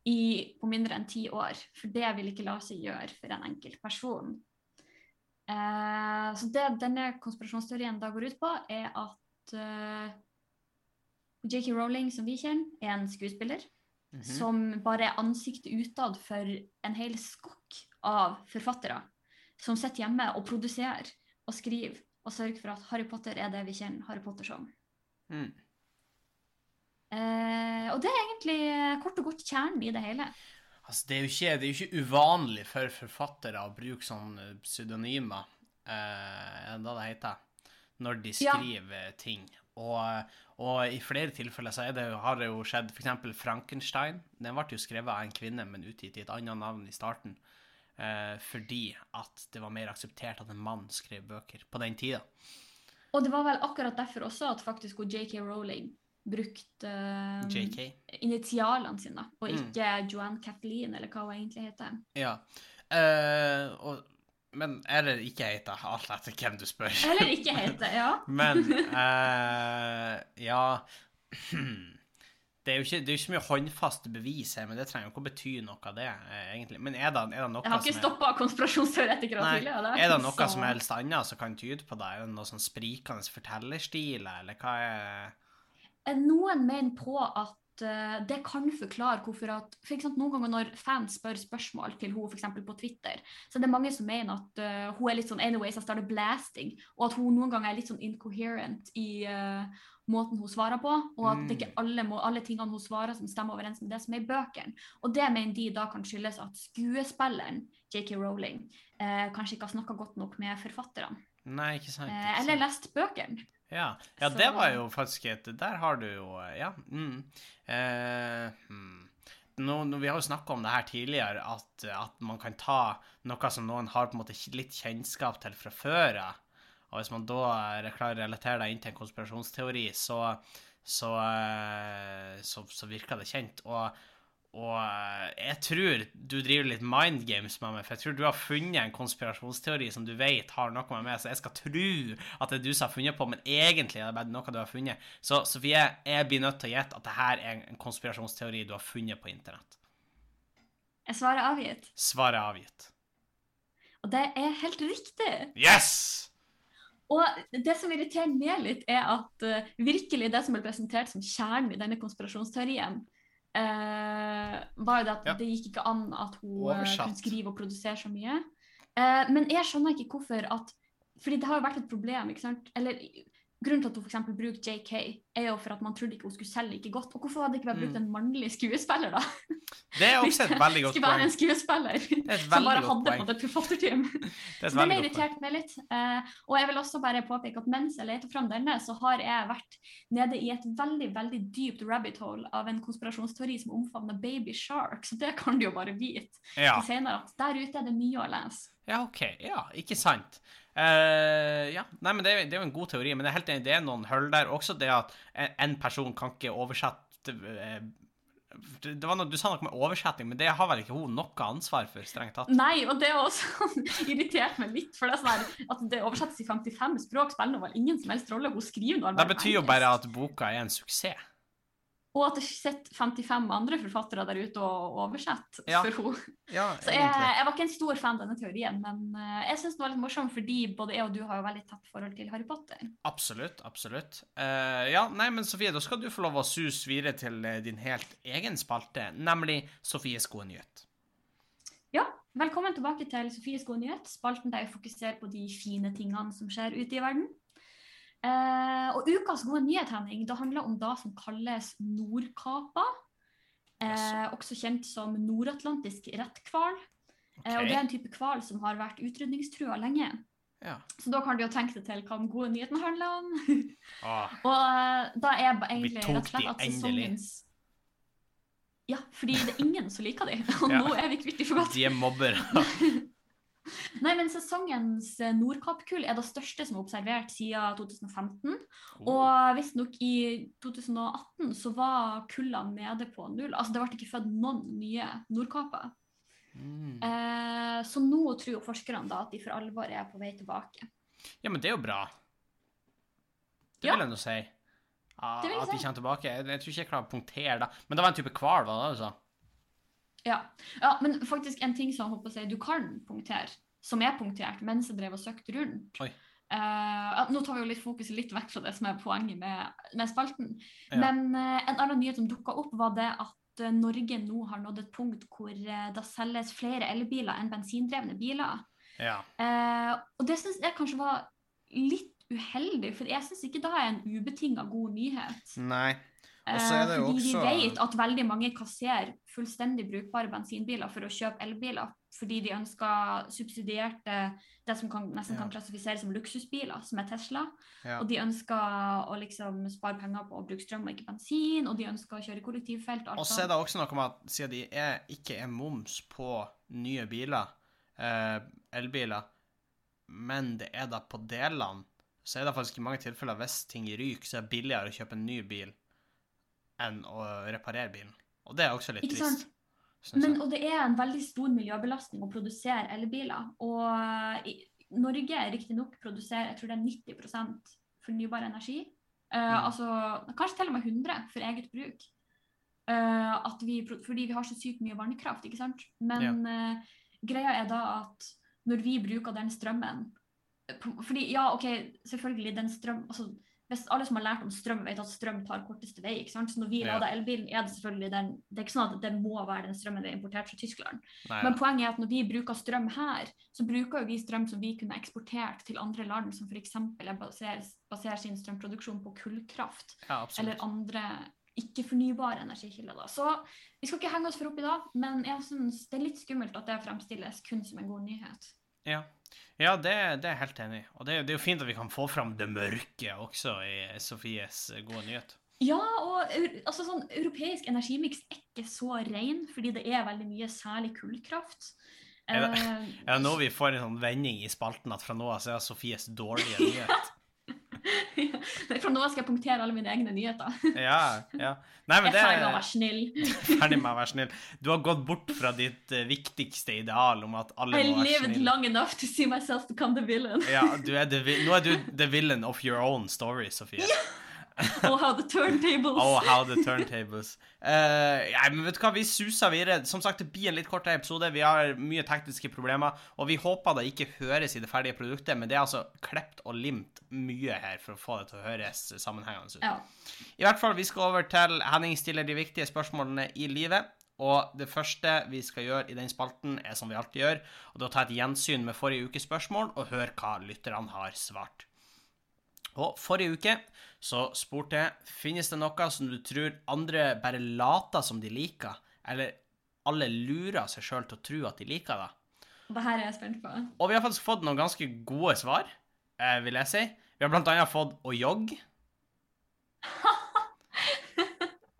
i, på mindre enn ti år. For det vil ikke la seg gjøre for en enkelt person. Eh, så det denne konspirasjonsteorien da går ut på, er at eh, JK Rowling, som vi kjenner, er en skuespiller Mhm. som bare er ansiktet utad for en hel skokk av forfattere som sitter hjemme og produserer og skriver og sørger for at Harry Potter er det vi kjenner Harry Potter som. Hmm. Eh, og det er egentlig eh, kort og godt kjernen i det hele. Altså, det er, ikke, det er jo ikke uvanlig for forfattere å bruke sånne pseudonymer, eh, da det heter, når de Ja. skriver ting. Og, og i flere tilfeller så det, har det jo skjedd f.eks. Frankenstein. Den ble jo skrevet av en kvinne, men utgitt i et annet navn i starten. Eh, fordi at det var mer akseptert at en mann skrev bøker på den tida. Og det var vel akkurat derfor også at faktisk JK Rowling brukte uh, JK. initialene sine, og Mm. ikke Joanne Kathleen, eller hva hun egentlig heter. Ja. uh, og, men Eller ikke heter, alt etter hvem du spør. Eller ikke heter, ja. Men uh, ja Det er jo ikke, det er jo ikke mye håndfaste bevis her, men det trenger jo ikke å bety noe av det, eh, egentlig. Men er det, er det noe Jeg har ikke stoppa konspirasjonsteoretikere tidligere. er det noe så- som helst annet som kan tyde på det? Er det noe sånn sprikende fortellerstil, eller hva er Noen mener på at eh, det kan forklare hvorfor at for eksempel, Noen ganger når fans spør spørsmål til henne, f.eks. på Twitter, så er det mange som mener at uh, hun er litt sånn anyways, I starter blasting, og at hun noen ganger er litt sånn incoherent i uh, måten hun svarer på, og at det ikke er alle, må, alle tingene hun svarer som stemmer overens med det som er i bøkene. Og det mener de da kan skyldes at skuespilleren JK Rowling eh, kanskje ikke har snakka godt nok med forfatterne, Nei, ikke sant? eh, Ikke eller lest bøkene. Ja, ja det var jo faktisk et Der har du jo Ja. Mm. Eh, hmm. nå, nå, vi har jo snakka om det her tidligere, at, at man kan ta noe som noen har på en måte litt kjennskap til fra før av. Og hvis man da eh, klarer å relatere det inn til en konspirasjonsteori, så, så, eh, så, så virker det kjent. Og, og eh, jeg tror du driver litt mind games med meg, for jeg tror du har funnet en konspirasjonsteori som du vet har noe med meg, så jeg skal tro at det er du som har funnet på, men egentlig er det bare noe du har funnet. Så Sofie, jeg blir nødt til å gjette at det her er en konspirasjonsteori du har funnet på internett. Jeg svarer avgitt. Svaret er avgitt. Og det er helt riktig. Yes! Og det som irriterer meg litt, er at uh, virkelig det som ble presentert som kjernen i denne konspirasjonsteorien, eh, var jo det at Ja. det gikk ikke an at hun eh, Oversatt. kunne skrive og produsere så mye. Eh, men jeg skjønner ikke hvorfor at Fordi det har jo vært et problem, ikke sant? Eller grunnen til at hun f.eks. bruker JK, er jo for at man trodde ikke hun skulle selge like godt. Og hvorfor hadde det ikke vært brukt en mannlig skuespiller, da? Det er også et veldig godt poeng. Skulle være en skuespiller er som bare hadde poeng. på et forfatterteam. Det er Så det irriterte meg litt. Eh, og jeg vil også bare påpeke at mens jeg leter fram denne, så har jeg vært nede i et veldig veldig dypt rabbit hole av en konspirasjonsteori som omfavner baby shark, så det kan du jo bare vite Ja. senere at der ute er det mye å lese. Ja, OK. Ja, ikke sant. Uh, ja, nei, men det er, det er jo en god teori, men jeg er helt enig, det er noen hull der. Også det at en, person kan ikke oversette eh, det var noe, Du sa noe med oversetting, men det har vel ikke hun noe ansvar for, strengt tatt? Nei, og det har også irritert meg litt, for det er sånn her, at det oversettes i 55 språk, spiller vel ingen som helst rolle. Hun skriver nå Det betyr jo bare at boka er en suksess. Og at det sitter 55 andre forfattere der ute og oversetter Ja. for henne. Ja, Så jeg, jeg var ikke en stor fan av denne teorien, men eh, jeg syns den var litt morsom fordi både jeg og du har jo veldig tett forhold til Harry Potter. Absolutt, absolutt. Uh, ja, nei, men Sofie, da skal du få lov å suse videre til eh, din helt egen spalte, nemlig Sofies gode nyhet. Ja, velkommen tilbake til Sofies gode nyhet, spalten der jeg fokuserer på de fine tingene som skjer ute i verden. Eh, og ukas gode nyhet, Henning, det handler om det som kalles Nordkapa. Eh, også kjent som nordatlantisk retthval. Eh, og det er en type hval som har vært utrydningstrua lenge. Ja. Så da kan du jo tenke deg til hva den gode nyheten handler om. Ah, Og eh, da er egentlig rett og slett at sesongens Ja, fordi det er ingen som liker de, og Ja. nå er vi kvitt dem for godt. de er mobbere. Nei, men sesongens eh, Nordkappkull er det største som er observert siden 2015. Og visstnok i 2018 så var kullene nede på null. Altså det ble ikke født noen nye nordkaper. Mm. Eh, så nå tror jo forskerne da at de for alvor er på vei tilbake. Ja, men det er jo bra. Det vil jeg nå si. Ah, at de kommer tilbake. Jeg, tror ikke jeg klarer å punktere det. Men det var en type hval, var det du sa? Ja. ja, men faktisk en ting som håper si, du kan punktere, som er punktert mens jeg drev og søkte rundt. Eh, nå tar vi jo litt fokuset litt vekk fra det som er poenget med, med spalten. Ja. Men uh, en annen nyhet som dukka opp, var det at uh, Norge nå har nådd et punkt hvor det selges flere elbiler enn bensindrevne biler. Ja. Og det syns jeg kanskje var litt uheldig, for jeg syns ikke det er en ubetinga god nyhet. Nei. Og så det Eh, fordi også- vi vet at veldig mange kasserer fullstendig brukbare bensinbiler for å kjøpe elbiler, fordi de ønsker subsidierte det som kan, nesten Ja. kan klassifiseres som luksusbiler, som er Tesla. Ja. Og de ønsker å liksom spare penger på å bruke strøm og ikke bensin, og de ønsker å kjøre kollektivfelt. og Og så er det også noe med at siden de er, ikke er moms på nye biler, eh, elbiler, men det er da på delene, så er det faktisk i mange tilfeller hvis ting ryker, så er det billigere å kjøpe en ny bil enn å reparere bilen. Og det er også litt Ikke trist. Men, og det er en veldig stor miljøbelastning å produsere elbiler. Og i Norge riktignok produserer jeg tror det er 90 fornybar energi. Uh, Mm. altså, kanskje til og med 100 for eget bruk. Uh, at vi, fordi vi har så sykt mye vannkraft, ikke sant. Men eh, greia er da at når vi bruker den strømmen Fordi ja, OK, selvfølgelig, den strøm altså, hvis Alle som har lært om strøm, vet at strøm tar korteste vei. ikke sant? Så når vi Ja. lader elbilen, er det selvfølgelig den Det er ikke sånn at det må være den strømmen vi har importert fra Tyskland. Nei, Men poenget er at når vi bruker strøm her, så bruker vi strøm som vi kunne eksportert til andre land, som f.eks. Baserer, baserer sin strømproduksjon på kullkraft ja, eller andre ikke-fornybare energikilder. Da. Så vi skal ikke henge oss for opp i dag, men jeg synes det er litt skummelt at det fremstilles kun som en god nyhet. Ja, ja det, det er jeg helt enig i. Og det, det er jo fint at vi kan få fram det mørke også i Sofies eh, gode nyhet. Ja, og altså sånn, europeisk energimiks er ikke så ren, fordi det er veldig mye særlig kullkraft. Er det- er Ja, nå vi får en sånn vending i spalten at fra nå av så er Sofies dårlige nyhet. Fra nå skal jeg punktere alle mine egne nyheter. Ja, ja. Nei, men Jeg det er ferdig med å være snill. Ferdig med å være snill. Du har gått bort fra ditt eh, viktigste ideal om at alle I må være lived snille. long enough to see myself become the villain. Ja, du er the, nå er du the villain of your own story, Sofie. Oh, how the turntables. Oh, how the turntables. Uh, ja, men vet du hva, vi suser videre. Som sagt, det blir en litt kortere episode. Vi har mye tekniske problemer, og vi håper det ikke høres i det ferdige produktet, men det er altså klept og limt mye her for å få det til å høres sammenhengende ut. Ja. I hvert fall, vi skal over til Henning stiller de viktige spørsmålene i livet. Og det første vi skal gjøre i den spalten, er som vi alltid gjør, og det er å ta et gjensyn med forrige ukes spørsmål og høre hva lytterne har svart. Og forrige uke så spurte jeg finnes det noe som du tror andre bare later som de liker, eller alle lurer seg sjøl til å tro at de liker det. Det her er jeg spent på. Og vi har faktisk fått noen ganske gode svar, eh, vil jeg si. Vi har blant annet fått å jogge.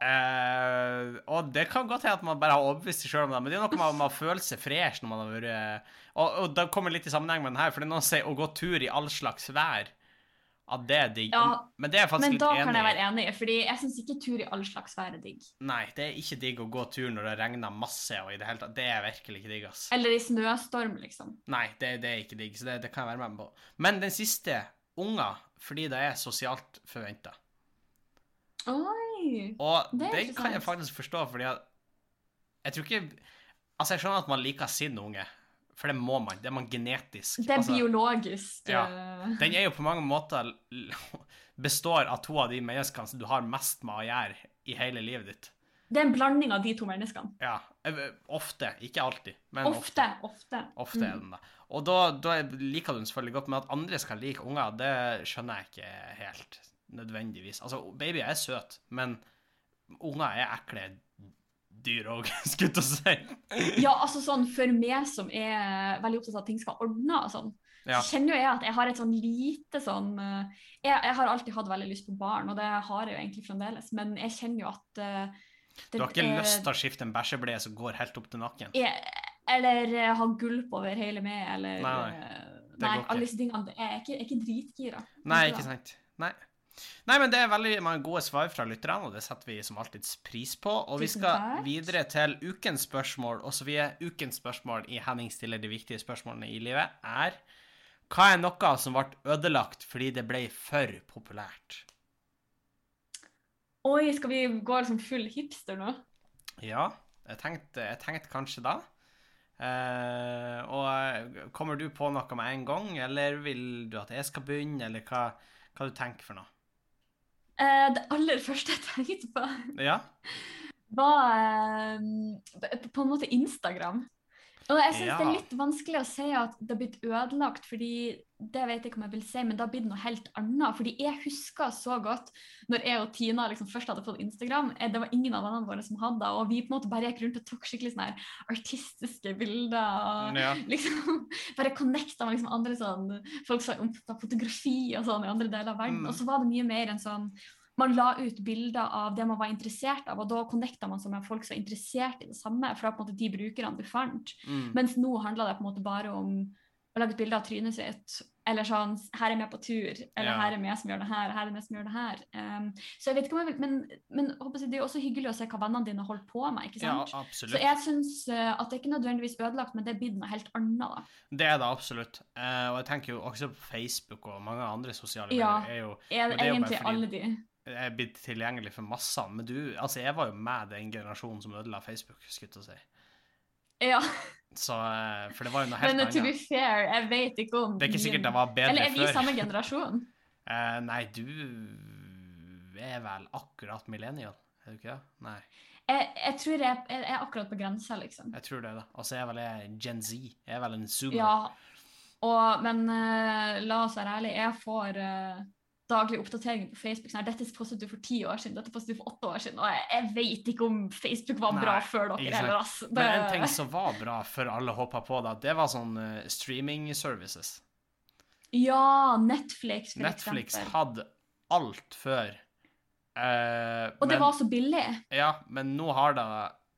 Eh, og det kan godt hende at man bare har overbevist seg sjøl om det, men det er noe med at man føler seg fresh når man har vært Og, og det kommer litt i sammenheng med den her, for det er noen som sier å gå tur i all slags vær. At det er digg. Ja, men det er faktisk Men da kan jeg være enig, fordi jeg syns ikke tur i all slags vær er digg. Nei, det er ikke digg å gå tur når det regner masse og i det hele tatt. Det er virkelig ikke digg, ass. Eller i snøstorm, liksom. Nei, det, det er ikke digg, så det, det kan jeg være med på. Men den siste, unger, fordi det er sosialt forventa. Oi! Og Det det, kan jeg faktisk forstå, fordi at Jeg tror ikke Altså, jeg skjønner at man liker sin unge, for det må man. Det er man genetisk. Det er altså, biologisk. Ja. eh, Den er jo på mange måter består av to av de menneskene som du har mest med å gjøre i hele livet ditt. Det er en blanding av de to menneskene. Ja. eh, Ofte. Ikke alltid, men ofte. Ofte. Ofte. Ofte er den det. Og da, da liker du den selvfølgelig godt, men at andre skal like unger, det skjønner jeg ikke helt nødvendigvis. Altså, babyer er søte, men unger er ekle dyr òg, til å si. Ja, altså sånn for meg som er veldig opptatt av at ting skal ordne og sånn, Ja. så kjenner jo jeg at jeg har et sånn lite sånn eh, jeg, jeg har alltid hatt veldig lyst på barn, og det har jeg jo egentlig fremdeles, men jeg kjenner jo at eh, Du har ikke eh, lyst til å skifte en bæsjebleie som går helt opp til nakken? Eller eh, ha gulp over hele meg, eller Nei, nei. Det Nei, alle disse tingene. Jeg er ikke, jeg er ikke dritgira. Nei, ikke sant. Nei. Nei, men det er veldig mange gode svar fra lytterne, og det setter vi som alltid pris på. Og vi skal videre til ukens spørsmål, og så er ukens spørsmål i Henning stiller de viktige spørsmålene i livet, er hva er noe som ble ødelagt fordi det ble for populært? Oi, skal vi gå liksom full hipster nå? Ja, jeg tenkte, jeg tenkte kanskje da. Eh, og eh, kommer du på noe med en gang, eller vil du at jeg skal begynne, eller hva, hva du tenker for noe? Eh, det aller første jeg tenkte på, Ja? var eh, på en måte Instagram. Og jeg syns Ja. det er litt vanskelig å si at det har blitt ødelagt, fordi det vet jeg ikke om jeg vil si, men det har blitt noe helt annet. Fordi jeg husker så godt når jeg og Tina liksom først hadde fått Instagram. eh, Det var ingen av vennene våre som hadde det, og vi på en måte bare gikk rundt og tok skikkelig sånne her artistiske bilder. og ja. liksom bare connecta med liksom andre sånn folk som er opptatt av fotografi og sånn i andre deler av verden. Mm. Og så var det mye mer enn sånn man la ut bilder av det man var interessert av, og da connecta man seg med folk som er interessert i det samme, for fra på en måte de brukerne du fant. Mm. Mens nå handler det på en måte bare om å lage et bilde av trynet sitt, eller sånn 'her er jeg på tur', eller Ja. 'her er jeg som gjør det her', 'her er jeg som gjør det her'. Um, så jeg vet ikke om jeg vil, men, men jeg det er jo også hyggelig å se hva vennene dine holder på med, ikke ja, sant? absolutt. Så jeg syns uh, at det er ikke nødvendigvis ødelagt, men det er blitt noe helt annet, da. Det er det absolutt. Uh, og jeg tenker jo også på Facebook og mange andre sosiale Ja. medier er jo Er, det er jo bare egentlig fordi- alle de. Er blitt tilgjengelig for massene. Men du, altså jeg var jo med den generasjonen som ødela Facebook, skulle jeg si. Ja, Så, eh, for det var jo noe helt annet. men to be fair, jeg vet ikke om Det er ikke sikkert det var bedre før. Eller er vi i før. samme generasjon? Eh, nei, du er vel akkurat millennial, er du ikke det? Nei, Jeg, jeg tror jeg, jeg er akkurat på grensa, liksom. jeg tror det, da. Altså, jeg er vel jeg Gen Z. Jeg er vel en zoomer. Ja, og, men uh, la oss være ærlige, jeg får eh, daglig oppdatering på Facebook. Sånn, her, dette postet du for ti år siden, dette postet du for åtte år siden. Og jeg, jeg vet ikke om Facebook var bra før dere heller, altså. Det, Men en ting som var bra før alle hoppa på da, det var sånn uh, streaming services. Ja, Netflix, for Netflix eksempel. hadde alt før. Uh, Og det var så billig. Ja, men nå har det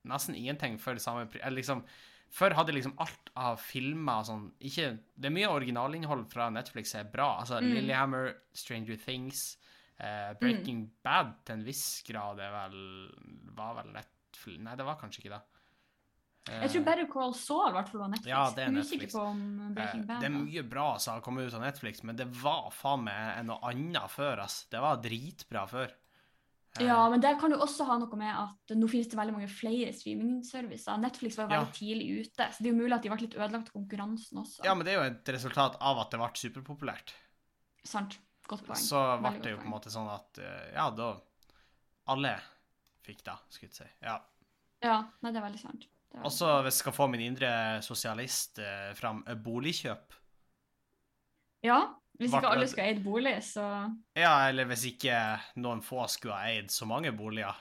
nesten ingenting for samme pris. Liksom Før hadde liksom alt av filmer sånn ikke, Det er mye originalinnhold fra Netflix som er bra. Altså Mm. Lillehammer, Stranger Things, uh, Breaking Bad til en viss grad er vel Var vel Netflix Nei, det var kanskje ikke det. Eh, Jeg tror Better Call Saul hvert fall var Netflix. Ja, det er Netflix. på om eh, Breaking Bad Det er mye bra som har kommet ut av Netflix, men det var faen meg noe annet før, ass. Det var dritbra før. Eh, Ja, men det kan jo også ha noe med at nå finnes det veldig mange flere streamingservicer. Netflix var jo Ja. veldig tidlig ute, så det er jo mulig at de ble litt ødelagt konkurransen også. ja, men det er jo et resultat av at det ble superpopulært. Sant. Godt poeng. Så ble det jo på en måte sånn at eh, ja, da Alle fikk da, skulle jeg si. Ja. Ja, nei, det er veldig sant. Også hvis jeg skal få min indre sosialist eh, fram, eh, boligkjøp. Ja, hvis ikke alle skulle eid bolig, så Ja, eller hvis ikke noen få skulle ha eid så mange boliger,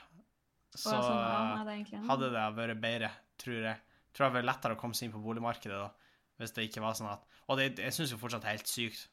så sånn, ja, det hadde det vært bedre, tror jeg. Tror det hadde vært lettere å komme seg inn på boligmarkedet da, hvis det ikke var sånn at Og det, jeg syns jo fortsatt det er helt sykt.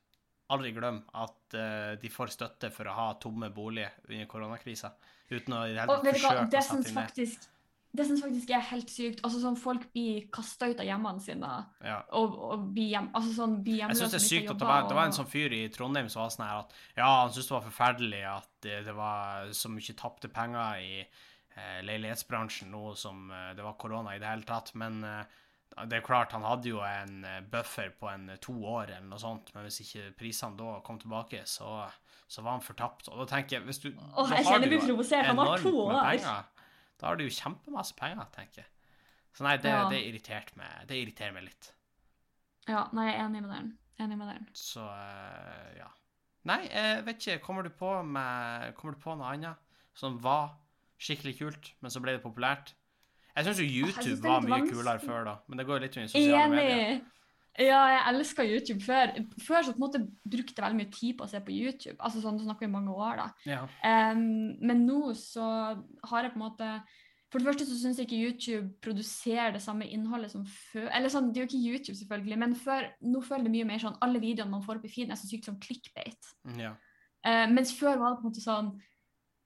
Aldri glem at uh, de får støtte for å ha tomme boliger under koronakrisa, uten å i det hele tatt forsøke å sette inn det. Det syns faktisk er helt sykt. Altså sånn Folk blir kasta ut av hjemmene sine Ja. og, og blir hjem, altså sånn, blir Jeg syns det er sykt at det var, det var en sånn fyr i Trondheim som var sånn her at ja, han syntes det var forferdelig at det, det var så mye tapte penger i eh, leilighetsbransjen nå som eh, det var korona i det hele tatt, men eh, det er klart, han hadde jo en eh, buffer på en eh, to år eller noe sånt, men hvis ikke prisene da kom tilbake, så, så var han fortapt. Og da tenker jeg, hvis du Åh, jeg har kjenner jeg blir provosert. Han har to år. penger. Da har du jo kjempemasse penger, tenker jeg. Så nei, det, Ja. det irriterte meg, det irriterer meg litt. Ja, nei, jeg er enig med den. Enig med den. Så eh, ja. Nei, jeg vet ikke. Kommer du på, med, kommer du på noe annet som var skikkelig kult, men så ble det populært? Jeg syns jo jeg YouTube synes er var mye kulere før, da. Men det går jo litt under sosiale medier. Ja, jeg elska YouTube før. Før så på en måte brukte jeg veldig mye tid på å se på YouTube. Altså sånn, det snakker vi mange år, da. Ja. Um, men nå så har jeg på en måte For det første så syns jeg ikke YouTube produserer det samme innholdet som før. Eller sånn, det er jo ikke YouTube, selvfølgelig, men før, nå føler det mye mer sånn alle videoene man får opp i feeden, er så sykt som clickbait. ja. Uh, mens før var det på en måte sånn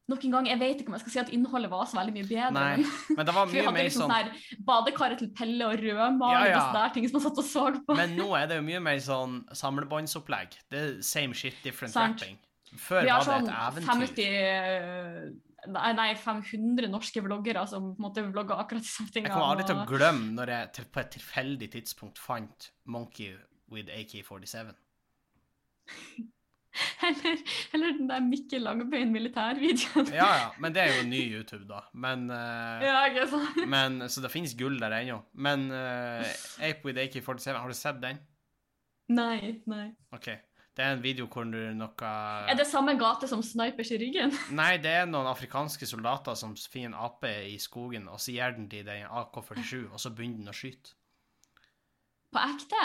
Nok en gang, jeg vet ikke om jeg skal si at innholdet var så veldig mye bedre. Nei, men det var vi mye hadde mer liksom sånn sånn badekaret til Pelle og rødmaling Ja, ja. og sånne ting som man satt og så på. Men nå er det jo mye mer sånn samlebåndsopplegg. Det er same shit, different Sant. rapping. Før Vi var det sånn et eventyr. Vi har sånn 50 nei, 500 norske vloggere som på en måte vlogger akkurat de samme Jeg kommer aldri til å glemme når jeg til, på et tilfeldig tidspunkt fant Monkey with AK-47. Eller, eller den der Mikkel Langebein militærvideoen. Ja, ja, men det er jo ny YouTube, da. Men uh, Ja, ikke sant? Men, så det finnes gull der ennå. Men uh, Ape with AK-47, har du sett den? Nei, nei. OK. Det er en video hvor du noe Er det samme gate som snipers i ryggen? Nei, det er noen afrikanske soldater som finner en ape i skogen, og så gir den til den AK-47, og så begynner den å skyte. På ekte?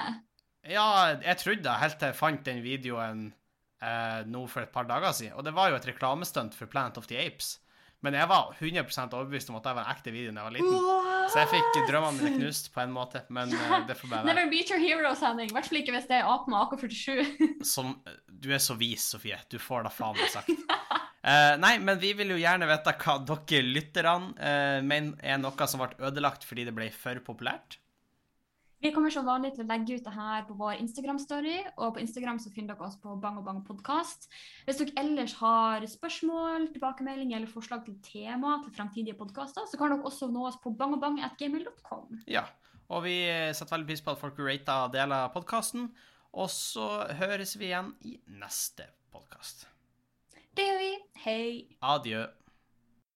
Ja, jeg trodde det helt til jeg fant den videoen eh, nå for et par dager siden, og det var jo et reklamestunt for Planet of the Apes. Men jeg var 100% overbevist om at det var en ekte video da jeg var liten. Så jeg fikk drømmene mine knust på en måte, men eh, det får bare være. Never beat your heroes, Henning. I hvert fall ikke hvis det er apen med AK-47. Som, du er så vis, Sofie. Du får da faen meg sagt. Uh, nei, men vi vil jo gjerne vite hva dere lytterne uh, mener er noe som ble ødelagt fordi det ble for populært. Vi kommer som vanlig til å legge ut det her på vår Instagram-story, og på Instagram så finner dere oss på Bang og Bang podkast. Hvis dere ellers har spørsmål, tilbakemelding eller forslag til tema til fremtidige podkaster, så kan dere også nå oss på bangobang.gmail.com. Ja. Og vi setter veldig pris på at folk rater og deler podkasten. Og så høres vi igjen i neste podkast. Det gjør vi. Hei! Adjø.